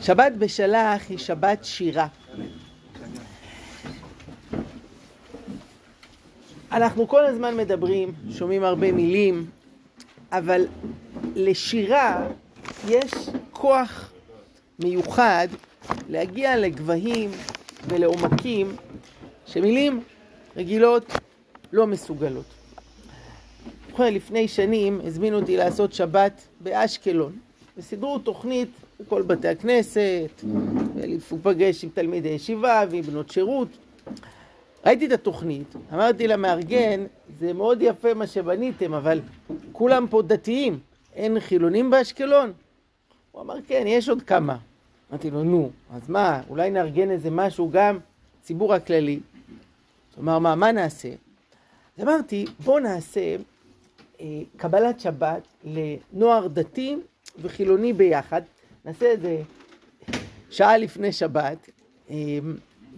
שבת בשלח היא שבת שירה. אנחנו כל הזמן מדברים, שומעים הרבה מילים, אבל לשירה יש כוח מיוחד להגיע לגבהים ולעומקים שמילים רגילות לא מסוגלות. לפני שנים הזמינו אותי לעשות שבת באשקלון, וסידרו תוכנית בכל בתי הכנסת, ולהיפגש עם תלמידי ישיבה ועם בנות שירות. ראיתי את התוכנית, אמרתי למארגן, זה מאוד יפה מה שבניתם, אבל כולם פה דתיים, אין חילונים באשקלון? הוא אמר, כן, יש עוד כמה. אמרתי לו, נו, אז מה, אולי נארגן איזה משהו גם ציבור הכללי. הוא אמר, מה, מה נעשה? אז אמרתי, בוא נעשה אה, קבלת שבת לנוער דתי וחילוני ביחד. נעשה את זה שעה לפני שבת, אה,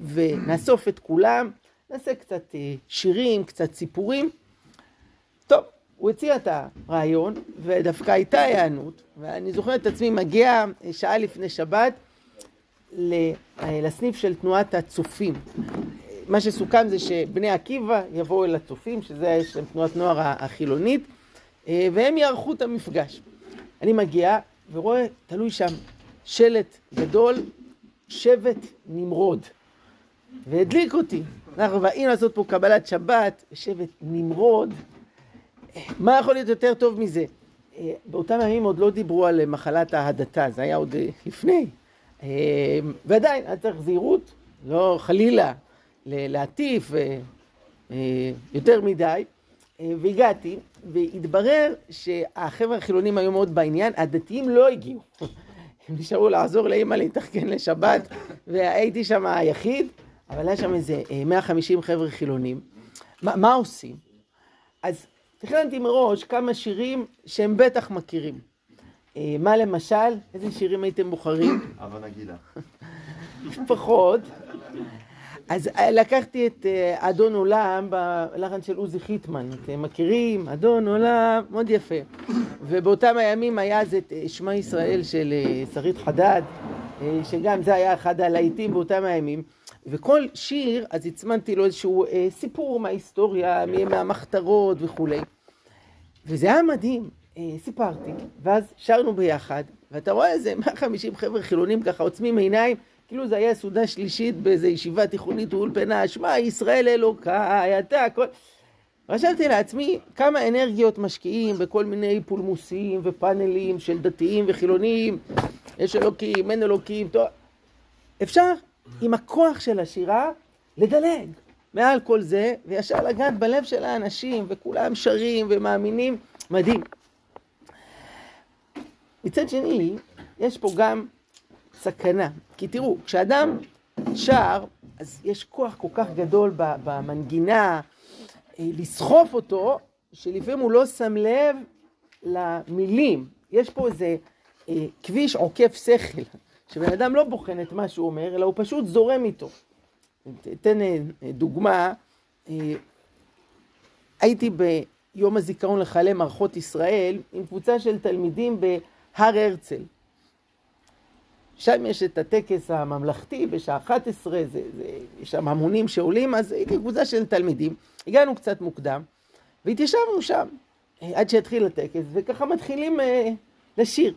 ונאסוף את כולם, נעשה קצת אה, שירים, קצת סיפורים. טוב, הוא הציע את הרעיון, ודווקא הייתה היענות, ואני זוכר את עצמי מגיע שעה לפני שבת לסניף של תנועת הצופים. מה שסוכם זה שבני עקיבא יבואו אל הצופים, שזה יש להם תנועת נוער החילונית, והם יערכו את המפגש. אני מגיע ורואה, תלוי שם שלט גדול, שבט נמרוד. והדליק אותי. אנחנו באים לעשות פה קבלת שבת, שבט נמרוד. מה יכול להיות יותר טוב מזה? באותם ימים עוד לא דיברו על מחלת ההדתה, זה היה עוד לפני. ועדיין, היה צריך זהירות, לא חלילה להטיף יותר מדי. והגעתי, והתברר שהחבר'ה החילונים היו מאוד בעניין, הדתיים לא הגיעו. הם נשארו לעזור לאמא להתארגן לשבת, והייתי שם היחיד, אבל היה שם איזה 150 חבר'ה חילונים. מה, מה עושים? אז תכננתי מראש כמה שירים שהם בטח מכירים. מה למשל? איזה שירים הייתם בוחרים? הבה נגילה. פחות. אז לקחתי את אדון עולם בלחן של עוזי חיטמן, אתם מכירים? אדון עולם, מאוד יפה. ובאותם הימים היה אז את שמע ישראל של שרית חדד, שגם זה היה אחד הלהיטים באותם הימים. וכל שיר, אז הצמנתי לו איזשהו סיפור מההיסטוריה, מהמחתרות וכולי. וזה היה מדהים, סיפרתי, ואז שרנו ביחד, ואתה רואה איזה 150 חבר'ה חילונים ככה עוצמים עיניים, כאילו זה היה סעודה שלישית באיזו ישיבה תיכונית ואולפנה, שמע ישראל אלוקיי, אתה הכל. חשבתי לעצמי כמה אנרגיות משקיעים בכל מיני פולמוסים ופאנלים של דתיים וחילונים, יש אלוקים, אין אלוקים, טוב. אפשר עם הכוח של השירה לדלג מעל כל זה, וישר לגעת בלב של האנשים, וכולם שרים ומאמינים, מדהים. מצד שני, יש פה גם סכנה. כי תראו, כשאדם שר, אז יש כוח כל כך גדול במנגינה לסחוף אותו, שלפעמים הוא לא שם לב למילים. יש פה איזה אה, כביש עוקף שכל, שבן אדם לא בוחן את מה שהוא אומר, אלא הוא פשוט זורם איתו. אתן אה, דוגמה, אה, הייתי ביום הזיכרון לחיילי מערכות ישראל עם קבוצה של תלמידים בהר הרצל. שם יש את הטקס הממלכתי בשעה 11, זה, זה, יש שם המונים שעולים, אז הייתי קבוצה של תלמידים. הגענו קצת מוקדם, והתיישבנו שם עד שהתחיל הטקס, וככה מתחילים אה, לשיר.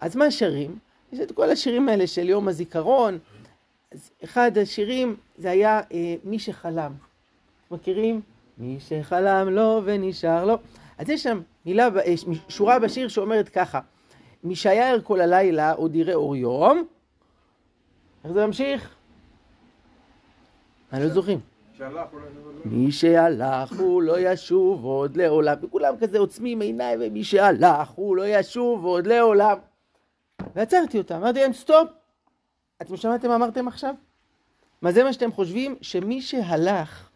אז מה שרים? יש את כל השירים האלה של יום הזיכרון. אז אחד השירים זה היה אה, מי שחלם. מכירים? מי שחלם לו ונשאר לו. אז יש שם מילה, שורה בשיר שאומרת ככה: מי שיער כל הלילה עוד יראה אור יום. איך זה ממשיך? אני לא זוכרים. מי שהלך הוא לא ישוב עוד לעולם. וכולם כזה עוצמים עיניים, ומי שהלך הוא לא ישוב עוד לעולם. ועצרתי אותם, אמרתי להם סטופ. אתם שמעתם מה אמרתם עכשיו? מה זה מה שאתם חושבים? שמי שהלך,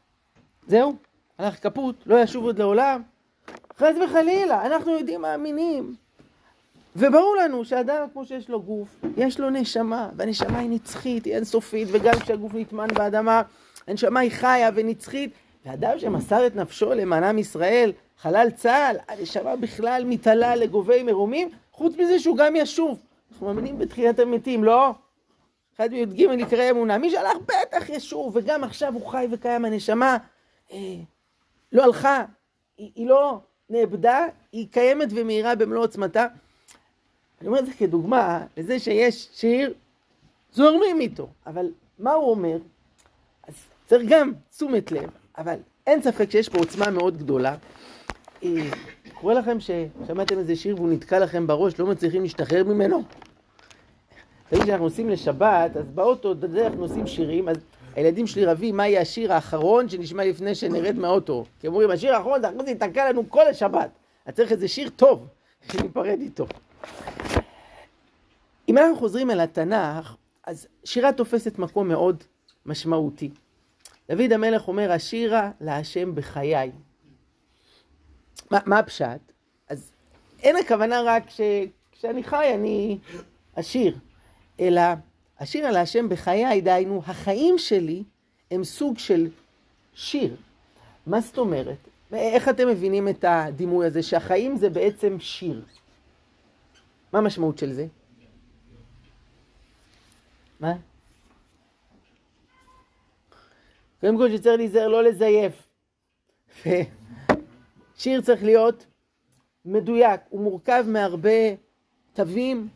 זהו, הלך כפות, לא ישוב עוד לעולם? חס וחלילה, אנחנו יודעים מאמינים. וברור לנו שאדם כמו שיש לו גוף, יש לו נשמה, והנשמה היא נצחית, היא אינסופית, וגם כשהגוף נטמן באדמה, הנשמה היא חיה ונצחית, ואדם שמסר את נפשו למען ישראל, חלל צה"ל, הנשמה בכלל מתעלה לגובי מרומים, חוץ מזה שהוא גם ישוב. אנחנו מאמינים בתחיית המתים, לא? אחד מי"ג יקרא אמונה. מי שהלך בטח ישוב, וגם עכשיו הוא חי וקיים. הנשמה אה, לא הלכה, היא, היא לא נאבדה, היא קיימת ומאירה במלוא עוצמתה. אני אומר את זה כדוגמה לזה שיש שיר, זורמים איתו, אבל מה הוא אומר? אז צריך גם תשומת לב, אבל אין ספק שיש פה עוצמה מאוד גדולה. אה, קורה לכם ששמעתם איזה שיר והוא נתקע לכם בראש, לא מצליחים להשתחרר ממנו? תמיד כשאנחנו נוסעים לשבת, אז באוטו, בדרך נוסעים שירים, אז הילדים שלי רבים מה יהיה השיר האחרון שנשמע לפני שנרד מהאוטו. כי אומרים, השיר האחרון זה אחרי זה יתקע לנו כל השבת. אז צריך איזה שיר טוב, שניפרד איתו. אם אנחנו חוזרים אל התנ"ך, אז שירה תופסת מקום מאוד משמעותי. דוד המלך אומר, השירה להשם בחיי. מה, מה הפשט? אז אין הכוונה רק שכשאני חי אני אשיר, אלא השיר על השם בחיי, דהיינו, החיים שלי הם סוג של שיר. מה זאת אומרת? איך אתם מבינים את הדימוי הזה, שהחיים זה בעצם שיר? מה המשמעות של זה? מה? קודם כל שצריך להיזהר לא לזייף. שיר צריך להיות מדויק, הוא מורכב מהרבה תווים,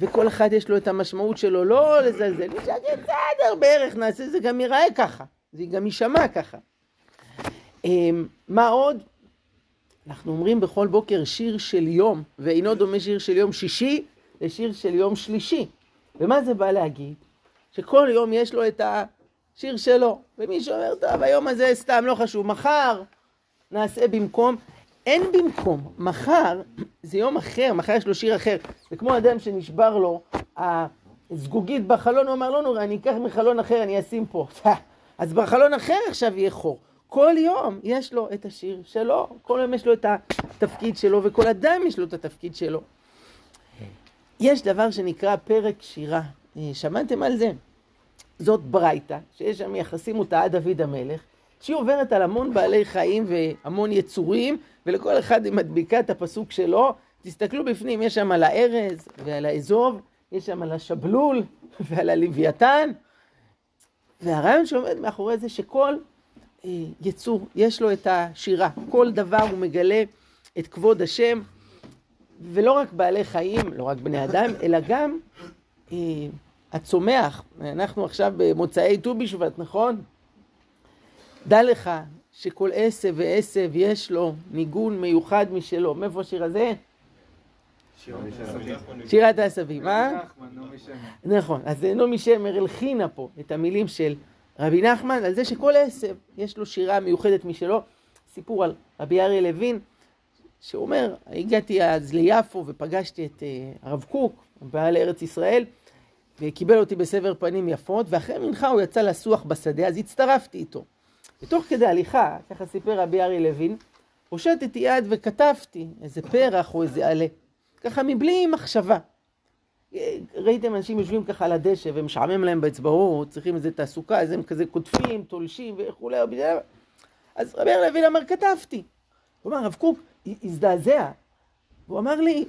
וכל אחד יש לו את המשמעות שלו, לא לזלזל, בסדר, בערך נעשה, זה גם ייראה ככה, זה גם יישמע ככה. אמ, מה עוד? אנחנו אומרים בכל בוקר שיר של יום, ואינו דומה שיר של יום שישי לשיר של יום שלישי. ומה זה בא להגיד? שכל יום יש לו את השיר שלו, ומי שאומר, טוב, היום הזה סתם לא חשוב, מחר נעשה במקום, אין במקום, מחר זה יום אחר, מחר יש לו שיר אחר. זה כמו אדם שנשבר לו הזגוגית בחלון, הוא אמר, לא נורא, אני אקח מחלון אחר, אני אשים פה. אז בחלון אחר עכשיו יהיה חור. כל יום יש לו את השיר שלו, כל יום יש לו את התפקיד שלו, וכל אדם יש לו את התפקיד שלו. יש דבר שנקרא פרק שירה. אה, שמעתם על זה? זאת ברייתא, שיש שם יחסים אותה עד דוד המלך, שהיא עוברת על המון בעלי חיים והמון יצורים, ולכל אחד היא מדביקה את הפסוק שלו. תסתכלו בפנים, יש שם על הארז ועל האזוב, יש שם על השבלול ועל הלוויתן. והרעיון שעומד מאחורי זה שכל אה, יצור יש לו את השירה, כל דבר הוא מגלה את כבוד השם, ולא רק בעלי חיים, לא רק בני אדם, אלא גם אה, הצומח. אנחנו עכשיו במוצאי ט"ו בשבט, נכון? דע לך שכל עשב ועשב יש לו ניגון מיוחד משלו. מאיפה השיר הזה? שירת העשבים, אה? נכון, אז נעמי שמר הלחינה פה את המילים של רבי נחמן על זה שכל עשב יש לו שירה מיוחדת משלו. סיפור על רבי אריה לוין, שאומר, הגעתי אז ליפו ופגשתי את אה, הרב קוק, בעל ארץ ישראל, וקיבל אותי בסבר פנים יפות, ואחרי מנחה הוא יצא לסוח בשדה, אז הצטרפתי איתו. ותוך כדי הליכה, ככה סיפר רבי אריה לוין, הושטתי יד וכתבתי איזה פרח או איזה עלה. ככה מבלי מחשבה. ראיתם אנשים יושבים ככה על הדשא ומשעמם להם באצבעות, צריכים איזה תעסוקה, אז הם כזה קוטפים, תולשים וכולי, אז רבי אריה לוין אמר, כתבתי. הוא אמר, הרב קוק הזדעזע. והוא אמר לי,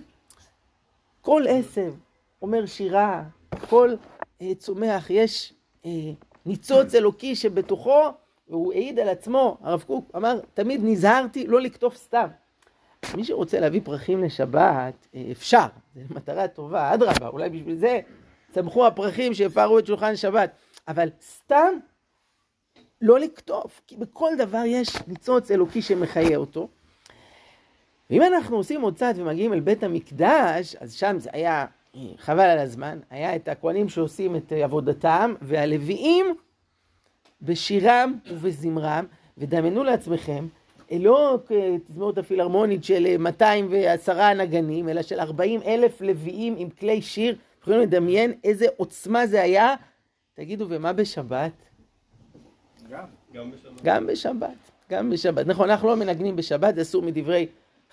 כל עשב אומר שירה, כל uh, צומח, יש uh, ניצוץ אלוקי שבתוכו והוא העיד על עצמו, הרב קוק אמר, תמיד נזהרתי לא לקטוף סתם. מי שרוצה להביא פרחים לשבת, אה, אפשר, זו מטרה טובה, אדרבה, אולי בשביל זה צמחו הפרחים שהפרו את שולחן שבת, אבל סתם לא לקטוף, כי בכל דבר יש ניצוץ אלוקי שמחיה אותו. ואם אנחנו עושים עוד צעד ומגיעים אל בית המקדש, אז שם זה היה, אה, חבל על הזמן, היה את הכהנים שעושים את עבודתם, והלוויים בשירם ובזמרם, ודמיינו לעצמכם, לא תזמורת הפילהרמונית של 210 נגנים, אלא של 40 אלף לוויים עם כלי שיר. יכולים לדמיין איזה עוצמה זה היה? תגידו, ומה בשבת? גם, גם בשבת. גם בשבת, גם בשבת. נכון, אנחנו לא מנגנים בשבת, זה אסור מדברי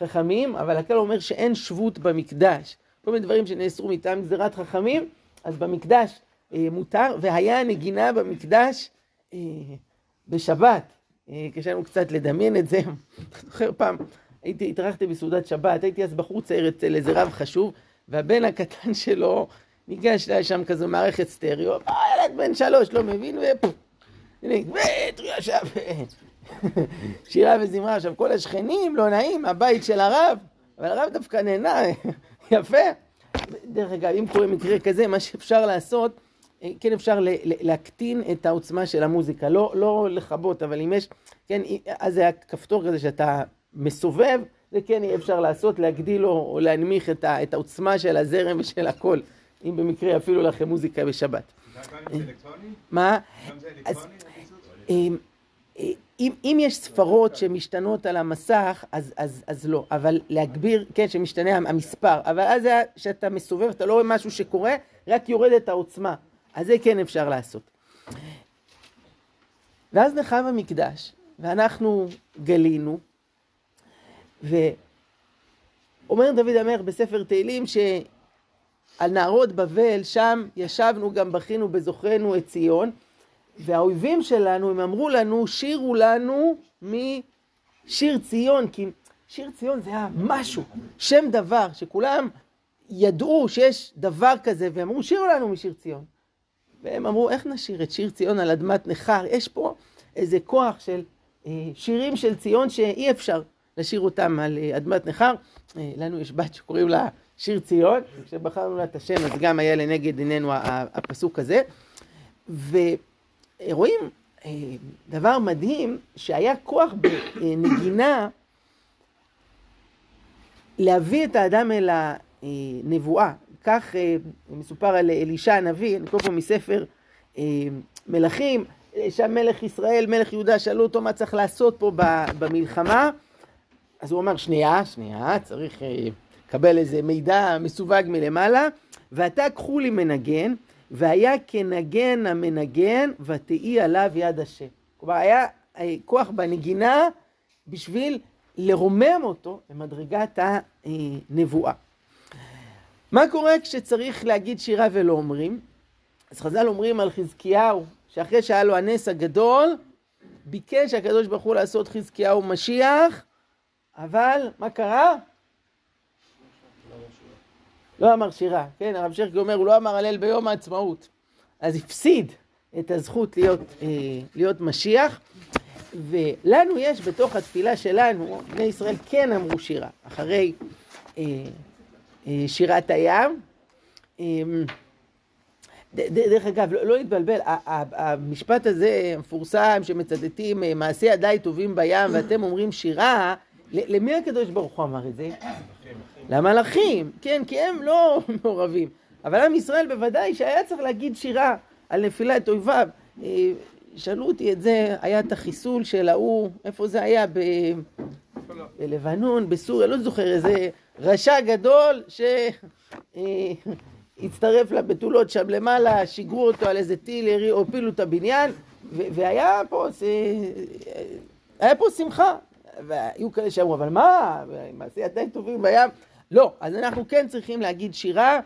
חכמים, אבל הכלל אומר שאין שבות במקדש. כל מיני דברים שנאסרו מטעם גזירת חכמים, אז במקדש אה, מותר, והיה נגינה במקדש אה, בשבת, אה, קשה לנו קצת לדמיין את זה. זוכר פעם, הייתי, התארחתי בסעודת שבת, הייתי אז בחור צעיר אצל איזה רב חשוב, והבן הקטן שלו ניגש, היה שם כזו מערכת סטריאו, ילד בן שלוש, לא מבין, ופו. הנה, עכשיו, שירה וזמרה. עכשיו, כל השכנים, לא נעים, הבית של הרב, אבל הרב דווקא נהנה, יפה. דרך אגב, אם קורה מקרה כזה, מה שאפשר לעשות, אה, כן אפשר להקטין את העוצמה של המוזיקה, לא, לא לכבות, אבל אם יש, כן, אז זה היה כפתור כזה שאתה מסובב, זה כן יהיה אפשר לעשות, להגדיל או להנמיך את, ה, את העוצמה של הזרם ושל הכל, אם במקרה אפילו לכם מוזיקה בשבת. מה? אם, אם יש ספרות שמשתנות על המסך, אז, אז, אז לא, אבל להגביר, כן, שמשתנה המספר, אבל אז זה שאתה מסובב, אתה לא רואה משהו שקורה, רק יורד את העוצמה, אז זה כן אפשר לעשות. ואז נחם המקדש, ואנחנו גלינו, ואומר דוד המלך בספר תהילים שעל נהרות בבל, שם ישבנו גם בכינו בזוכרנו את ציון, והאויבים שלנו, הם אמרו לנו, שירו לנו משיר ציון, כי שיר ציון זה היה משהו, שם דבר, שכולם ידעו שיש דבר כזה, והם אמרו, שירו לנו משיר ציון. והם אמרו, איך נשיר את שיר ציון על אדמת נכר? יש פה איזה כוח של אה, שירים של ציון שאי אפשר לשיר אותם על אה, אדמת נכר. אה, לנו יש בת שקוראים לה שיר ציון, כשבחרנו לה את השם אז גם היה לנגד עינינו הפסוק הזה. ורואים דבר מדהים, שהיה כוח בנגינה להביא את האדם אל הנבואה. כך מסופר על אלישע הנביא, אני קורא פה מספר מלכים, שם מלך ישראל, מלך יהודה, שאלו אותו מה צריך לעשות פה במלחמה. אז הוא אומר, שנייה, שנייה, צריך אה, לקבל איזה מידע מסווג מלמעלה, ועתה קחו לי מנגן, והיה כנגן המנגן, ותהי עליו יד השם. כלומר, היה אה, כוח בנגינה בשביל לרומם אותו למדרגת הנבואה. מה קורה כשצריך להגיד שירה ולא אומרים? אז חז"ל אומרים על חזקיהו, שאחרי שהיה לו הנס הגדול, ביקש הקדוש ברוך הוא לעשות חזקיהו משיח, אבל מה קרה? לא אמר שירה, כן, הרב שרקי אומר, הוא לא אמר הלל ביום העצמאות. אז הפסיד את הזכות להיות, אה, להיות משיח, ולנו יש בתוך התפילה שלנו, בני ישראל כן אמרו שירה, אחרי אה, אה, שירת הים. אה, דרך אגב, לא, לא להתבלבל, המשפט הזה המפורסם שמצטטים מעשי ידיי טובים בים ואתם אומרים שירה, למי הקדוש ברוך הוא אמר את זה? למלאכים, כן, כי הם לא מעורבים. אבל עם ישראל בוודאי שהיה צריך להגיד שירה על נפילת אויביו. אה, שאלו אותי את זה, היה את החיסול של ההוא, איפה זה היה? ב... בלבנון, בסוריה, לא זוכר, איזה רשע גדול שהצטרף אה, לבתולות שם למעלה, שיגרו אותו על איזה טיל, הפילו את הבניין, והיה פה, היה פה שמחה. והיו כאלה שאמרו, אבל מה, מעשי ידיים טובים בים? לא, אז אנחנו כן צריכים להגיד שירה,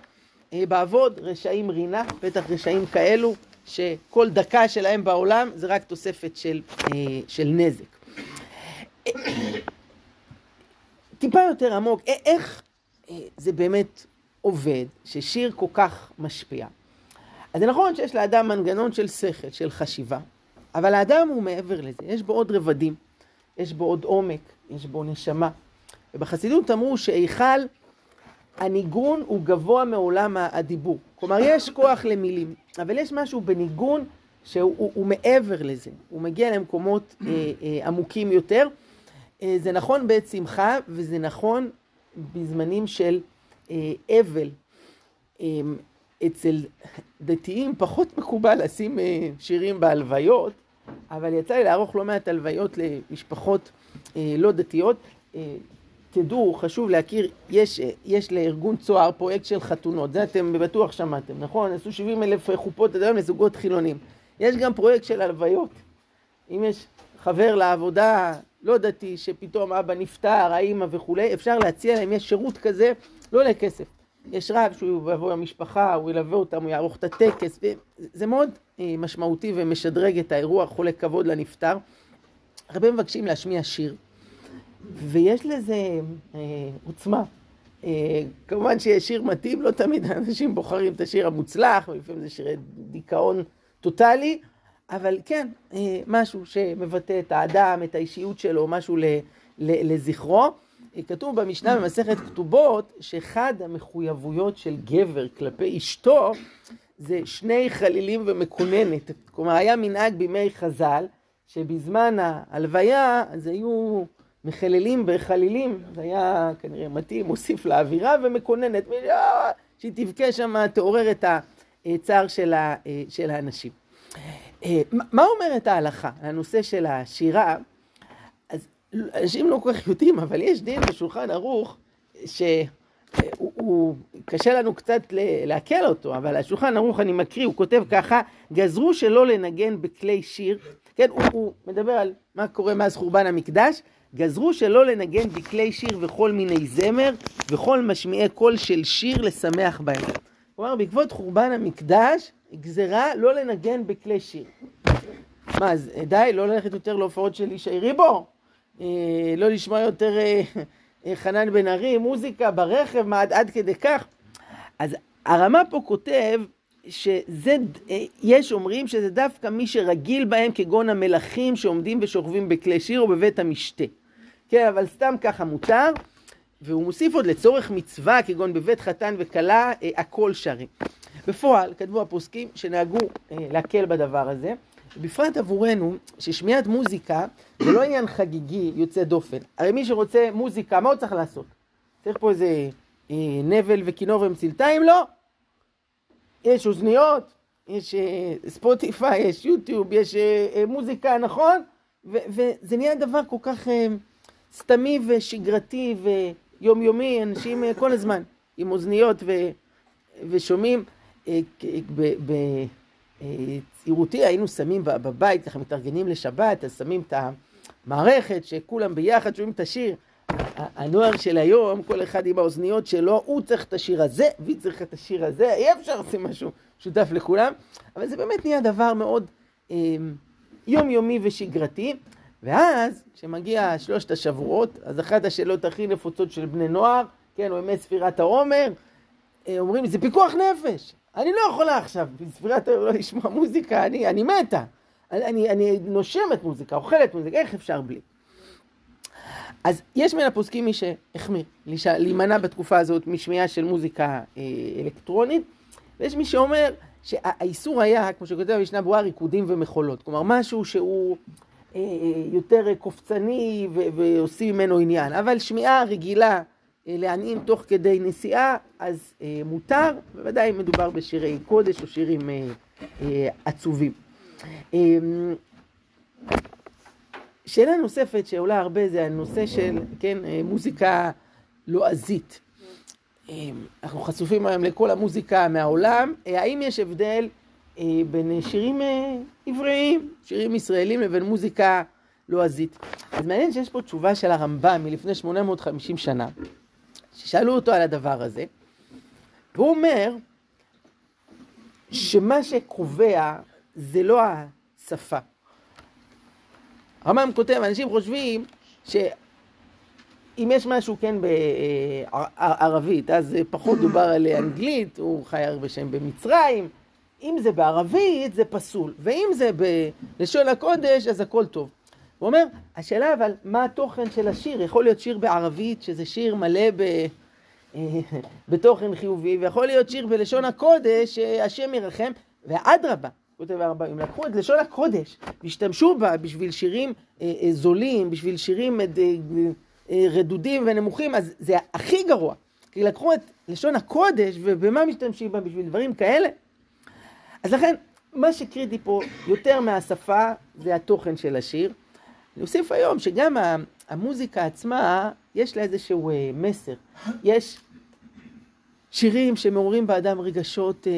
אה, בעבוד רשעים רינה, בטח רשעים כאלו, שכל דקה שלהם בעולם זה רק תוספת של, אה, של נזק. טיפה יותר עמוק, איך אה, זה באמת עובד, ששיר כל כך משפיע? אז זה נכון שיש לאדם מנגנון של שכל, של חשיבה, אבל האדם הוא מעבר לזה, יש בו עוד רבדים. יש בו עוד עומק, יש בו נשמה. ובחסידות אמרו שהיכל הניגון הוא גבוה מעולם הדיבור. כלומר, יש כוח למילים, אבל יש משהו בניגון שהוא הוא, הוא מעבר לזה, הוא מגיע למקומות אה, אה, עמוקים יותר. אה, זה נכון בעת שמחה, וזה נכון בזמנים של אה, אבל. אה, אצל דתיים פחות מקובל לשים אה, שירים בהלוויות, אבל יצא לי לערוך לא מעט הלוויות למשפחות אה, לא דתיות. אה, תדעו, חשוב להכיר, יש, אה, יש לארגון צוהר פרויקט של חתונות, זה אתם בטוח שמעתם, נכון? עשו 70 אלף חופות עד היום לזוגות חילונים. יש גם פרויקט של הלוויות. אם יש חבר לעבודה לא דתי, שפתאום אבא נפטר, האימא וכולי, אפשר להציע להם, יש שירות כזה, לא עולה כסף. יש רב שהוא יבוא למשפחה, הוא ילווה אותם, הוא יערוך את הטקס, זה מאוד אה, משמעותי ומשדרג את האירוע, חולה כבוד לנפטר. הרבה מבקשים להשמיע שיר, ויש לזה אה, עוצמה. אה, כמובן שיש שיר מתאים, לא תמיד אנשים בוחרים את השיר המוצלח, לפעמים זה שירי דיכאון טוטאלי, אבל כן, אה, משהו שמבטא את האדם, את האישיות שלו, משהו לזכרו. אה, כתוב במשנה במסכת כתובות, שאחד המחויבויות של גבר כלפי אשתו, זה שני חלילים ומקוננת. כלומר, היה מנהג בימי חז"ל, שבזמן ההלוויה, אז היו מחללים וחלילים, זה היה כנראה מתאים, מוסיף לאווירה ומקוננת, שהיא תבכה שם, תעורר את הצער של, של האנשים. אה, מה אומרת ההלכה הנושא של השירה? אנשים לא כל כך יודעים, אבל יש דין בשולחן ערוך שהוא, קשה לנו קצת לעכל אותו, אבל השולחן ערוך אני מקריא, הוא כותב ככה, גזרו שלא לנגן בכלי שיר, כן, הוא, הוא מדבר על מה קורה מאז חורבן המקדש, גזרו שלא לנגן בכלי שיר וכל מיני זמר, וכל משמיעי קול של שיר לשמח בהם. כלומר, בעקבות חורבן המקדש, גזרה לא לנגן בכלי שיר. מה, אז די, לא ללכת יותר להופעות של ישי ריבו? אה, לא לשמוע יותר אה, אה, חנן בן ארי, מוזיקה ברכב, מה עד, עד כדי כך? אז הרמה פה כותב שזה, יש אומרים שזה דווקא מי שרגיל בהם כגון המלכים שעומדים ושוכבים בכלי שיר או בבית המשתה. כן, אבל סתם ככה מותר. והוא מוסיף עוד לצורך מצווה, כגון בבית חתן וכלה, הכל שרים. בפועל, כתבו הפוסקים שנהגו להקל בדבר הזה, בפרט עבורנו, ששמיעת מוזיקה זה לא עניין חגיגי יוצא דופן. הרי מי שרוצה מוזיקה, מה הוא צריך לעשות? צריך פה איזה אה, נבל וכינור ומצלתיים? לא. יש אוזניות, יש אה, ספוטיפיי, יש יוטיוב, יש אה, אה, מוזיקה, נכון? וזה נהיה דבר כל כך אה, סתמי ושגרתי ו... יומיומי, אנשים אה, כל הזמן עם אוזניות ושומעים. אה, בצעירותי אה, היינו שמים בבית, ככה מתארגנים לשבת, אז שמים את המערכת שכולם ביחד שומעים את השיר. הנוער של היום, כל אחד עם האוזניות שלו, הוא צריך את השיר הזה, והיא צריכה את השיר הזה, אי אפשר לעשות משהו שותף לכולם, אבל זה באמת נהיה דבר מאוד אה, יומיומי ושגרתי. ואז, כשמגיע שלושת השבועות, אז אחת השאלות הכי נפוצות של בני נוער, כן, או ימי ספירת העומר, אה, אומרים, זה פיקוח נפש. אני לא יכולה עכשיו, בספירת העומר לא לשמוע מוזיקה, אני, אני מתה. אני, אני, אני נושמת מוזיקה, אוכלת מוזיקה, איך אפשר בלי? אז יש מן הפוסקים מי שהחמיר, להימנע בתקופה הזאת משמיעה של מוזיקה אה, אלקטרונית, ויש מי שאומר שהאיסור היה, כמו שכותב המשנה ברורה, ריקודים ומחולות. כלומר, משהו שהוא אה, יותר קופצני ועושים ממנו עניין. אבל שמיעה רגילה אה, לעניים תוך כדי נסיעה, אז אה, מותר, בוודאי אם מדובר בשירי קודש או שירים עצובים. שאלה נוספת שעולה הרבה זה הנושא של, כן, מוזיקה לועזית. אנחנו חשופים היום לכל המוזיקה מהעולם, האם יש הבדל אה, בין שירים אה, עבריים, שירים ישראלים לבין מוזיקה לועזית. אז מעניין שיש פה תשובה של הרמב"ם מלפני 850 שנה, ששאלו אותו על הדבר הזה, והוא אומר שמה שקובע זה לא השפה. הרמב"ם כותב, אנשים חושבים שאם יש משהו כן בערבית, אז פחות דובר על אנגלית, הוא חי הרבה שנים במצרים, אם זה בערבית זה פסול, ואם זה בלשון הקודש אז הכל טוב. הוא אומר, השאלה אבל מה התוכן של השיר? יכול להיות שיר בערבית שזה שיר מלא ב... בתוכן חיובי, ויכול להיות שיר בלשון הקודש שהשם ירחם, ואדרבה, כותב הרבה, אם לקחו את לשון הקודש והשתמשו בה בשביל שירים אה, אה, זולים, בשביל שירים אה, אה, רדודים ונמוכים, אז זה הכי גרוע. כי לקחו את לשון הקודש ובמה משתמשים בה בשביל דברים כאלה, אז לכן, מה שקריטי פה יותר מהשפה זה התוכן של השיר. אני אוסיף היום שגם המוזיקה עצמה, יש לה איזשהו אה, מסר. יש שירים שמעוררים באדם רגשות אה,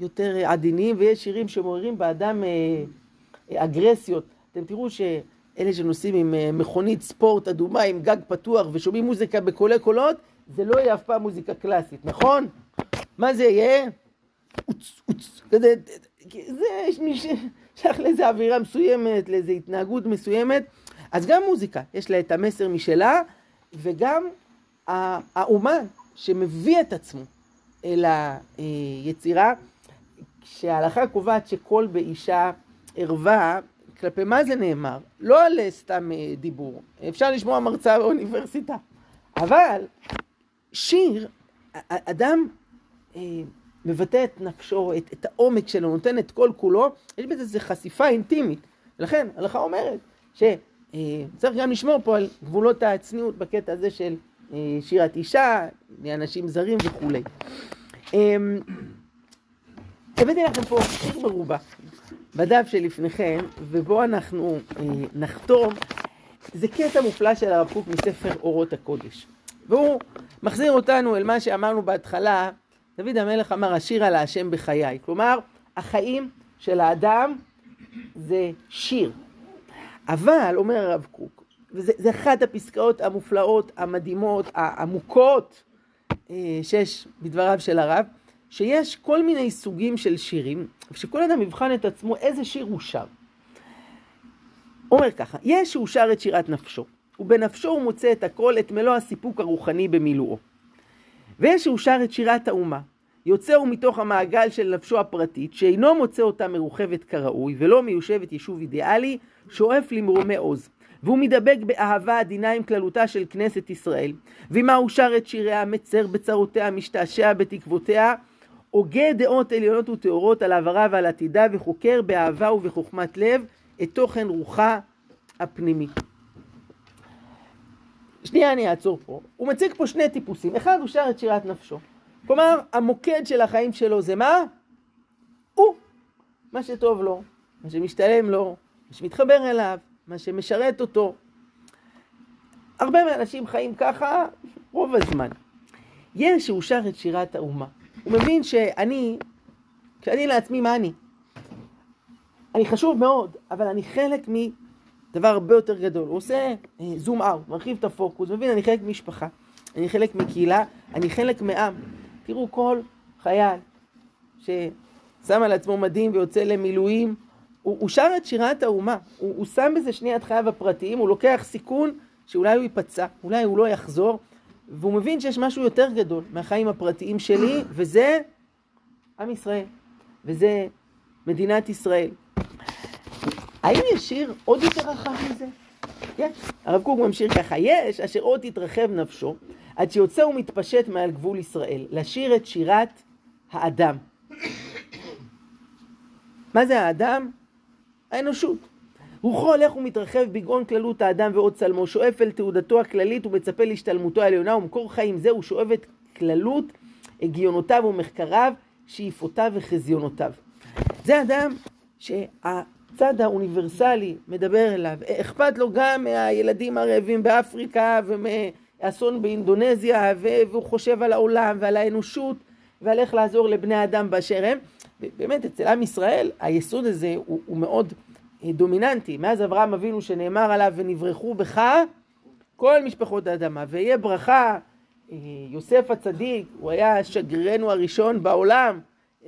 יותר עדינים, ויש שירים שמעוררים באדם אה, אגרסיות. אתם תראו שאלה שנוסעים עם מכונית ספורט אדומה עם גג פתוח ושומעים מוזיקה בקולי קולות, זה לא יהיה אף פעם מוזיקה קלאסית, נכון? מה זה יהיה? אוץ, אוץ, כזה, זה, ששייך לאיזה אווירה מסוימת, לאיזה התנהגות מסוימת, אז גם מוזיקה, יש לה את המסר משלה, וגם האומן שמביא את עצמו אל היצירה, כשההלכה קובעת שכל באישה ערווה, כלפי מה זה נאמר? לא על סתם אה, דיבור, אפשר לשמוע מרצה באוניברסיטה, אבל שיר, אדם אה, מבטא את נפשו, את, את העומק שלו, נותן את כל כולו, יש בזה איזו חשיפה אינטימית. ולכן ההלכה אומרת שצריך גם לשמור פה על גבולות הצניעות בקטע הזה של אה, שירת אישה, לאנשים זרים וכולי. אמ, הבאתי לכם פה שיר מרובע בדף שלפניכם, ובו אנחנו אה, נחתום. זה קטע מופלא של הרב קוק מספר אורות הקודש. והוא מחזיר אותנו אל מה שאמרנו בהתחלה, דוד המלך אמר, השיר על השם בחיי. כלומר, החיים של האדם זה שיר. אבל, אומר הרב קוק, וזה אחת הפסקאות המופלאות, המדהימות, העמוקות אה, שיש בדבריו של הרב, שיש כל מיני סוגים של שירים, ושכל אדם יבחן את עצמו איזה שיר הוא שר. אומר ככה, יש שהוא שר את שירת נפשו, ובנפשו הוא מוצא את הכל, את מלוא הסיפוק הרוחני במילואו. ויש שהוא שר את שירת האומה, יוצא הוא מתוך המעגל של נפשו הפרטית, שאינו מוצא אותה מרוכבת כראוי, ולא מיושבת יישוב אידיאלי, שואף למרומי עוז. והוא מדבק באהבה עדינה עם כללותה של כנסת ישראל, ועמה הוא שר את שיריה, מצר בצרותיה, משתעשע בתקוותיה, הוגה דעות עליונות וטהורות על עברה ועל עתידה, וחוקר באהבה ובחוכמת לב את תוכן רוחה הפנימי. שנייה אני אעצור פה. הוא מציג פה שני טיפוסים. אחד, הוא שר את שירת נפשו. כלומר, המוקד של החיים שלו זה מה? הוא. מה שטוב לו, מה שמשתלם לו, מה שמתחבר אליו, מה שמשרת אותו. הרבה מהאנשים חיים ככה רוב הזמן. יש שהוא שר את שירת האומה. הוא מבין שאני, כשאני לעצמי, מה אני? אני חשוב מאוד, אבל אני חלק מדבר הרבה יותר גדול. הוא עושה זום אאוט, מרחיב את הפוקוס, מבין, אני חלק ממשפחה, אני חלק מקהילה, אני חלק מעם. תראו כל חייל ששם על עצמו מדים ויוצא למילואים, הוא, הוא שר את שירת האומה, הוא, הוא שם בזה שנייה את חייו הפרטיים, הוא לוקח סיכון שאולי הוא ייפצע, אולי הוא לא יחזור, והוא מבין שיש משהו יותר גדול מהחיים הפרטיים שלי, וזה עם ישראל, וזה מדינת ישראל. האם יש שיר עוד יותר רחב מזה? יש. הרב קוק ממשיך ככה, יש אשר עוד תתרחב נפשו, עד שיוצא ומתפשט מעל גבול ישראל, לשיר את שירת האדם. מה זה האדם? האנושות. רוחו הולך ומתרחב בגאון כללות האדם ועוד צלמו, שואף אל תעודתו הכללית ומצפה להשתלמותו העליונה, ומקור חיים זה הוא שואב את כללות הגיונותיו ומחקריו, שאיפותיו וחזיונותיו. זה אדם שהצד האוניברסלי מדבר אליו, אכפת לו גם מהילדים הרעבים באפריקה ומאסון באינדונזיה, והוא חושב על העולם ועל האנושות ועל איך לעזור לבני אדם באשר הם. באמת, אצל עם ישראל היסוד הזה הוא, הוא מאוד דומיננטי. מאז אברהם אבינו שנאמר עליו ונברחו בך כל משפחות האדמה, ויהיה ברכה, אה, יוסף הצדיק, הוא היה שגרירנו הראשון בעולם,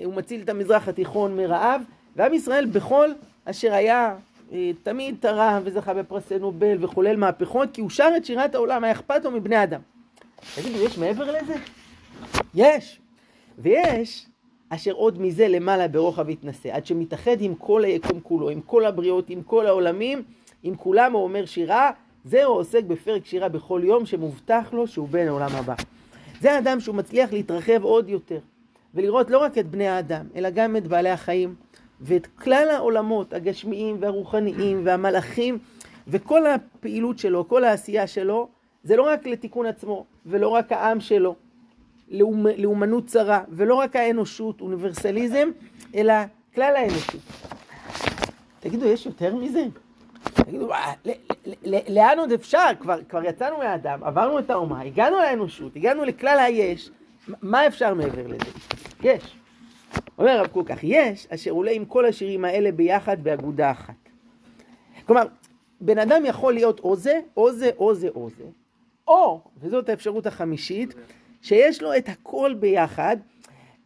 הוא מציל את המזרח התיכון מרעב, ועם ישראל בכל אשר היה אה, תמיד תרם וזכה בפרסי נובל וחולל מהפכות, כי הוא שר את שירת העולם, היה אכפת לו מבני אדם. תגידו, יש מעבר לזה? יש. ויש אשר עוד מזה למעלה ברוחב יתנשא, עד שמתאחד עם כל היקום כולו, עם כל הבריות, עם כל העולמים, עם כולם הוא אומר שירה, זהו עוסק בפרק שירה בכל יום שמובטח לו שהוא בן העולם הבא. זה האדם שהוא מצליח להתרחב עוד יותר, ולראות לא רק את בני האדם, אלא גם את בעלי החיים, ואת כלל העולמות הגשמיים והרוחניים והמלאכים, וכל הפעילות שלו, כל העשייה שלו, זה לא רק לתיקון עצמו, ולא רק העם שלו, לאומ, לאומנות צרה, ולא רק האנושות, אוניברסליזם, אלא כלל האנושות. תגידו, יש יותר מזה? תגידו, לאן עוד אפשר? כבר, כבר יצאנו מהאדם, עברנו את האומה, הגענו לאנושות, הגענו לכלל היש, מה אפשר מעבר לזה? יש. אומר הרב קוק כך, יש אשר עולה עם כל השירים האלה ביחד באגודה אחת. כלומר, בן אדם יכול להיות או זה, או זה, או זה, או זה, או, וזאת האפשרות החמישית, שיש לו את הכל ביחד,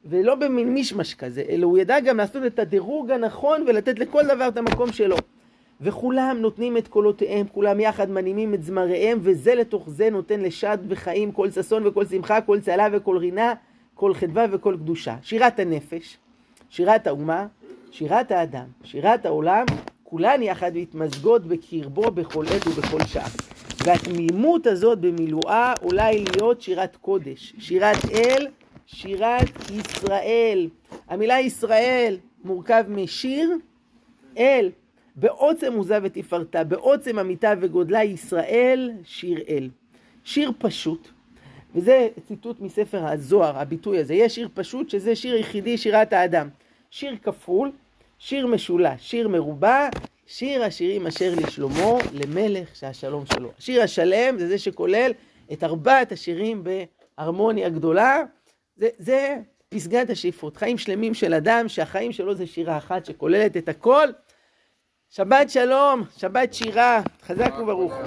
ולא במין מישמש כזה, אלא הוא ידע גם לעשות את הדירוג הנכון ולתת לכל דבר את המקום שלו. וכולם נותנים את קולותיהם, כולם יחד מנימים את זמריהם, וזה לתוך זה נותן לשד וחיים כל ששון וכל שמחה, כל צהלה וכל רינה, כל חדווה וכל קדושה. שירת הנפש, שירת האומה, שירת האדם, שירת העולם, כולן יחד מתמזגות בקרבו בכל עת ובכל שעה. והתמימות הזאת במילואה אולי להיות שירת קודש, שירת אל, שירת ישראל. המילה ישראל מורכב משיר, אל, בעוצם עוזה ותפארתה, בעוצם אמיתה וגודלה ישראל, שיר אל. שיר פשוט, וזה ציטוט מספר הזוהר, הביטוי הזה. יש שיר פשוט שזה שיר יחידי, שירת האדם. שיר כפול, שיר משולש, שיר מרובע, שיר השירים אשר לשלמה, למלך שהשלום שלו. השיר השלם זה זה שכולל את ארבעת השירים בהרמוניה גדולה. זה, זה פסגת השאיפות, חיים שלמים של אדם שהחיים שלו זה שירה אחת שכוללת את הכל. שבת שלום, שבת שירה, חזק וברוך.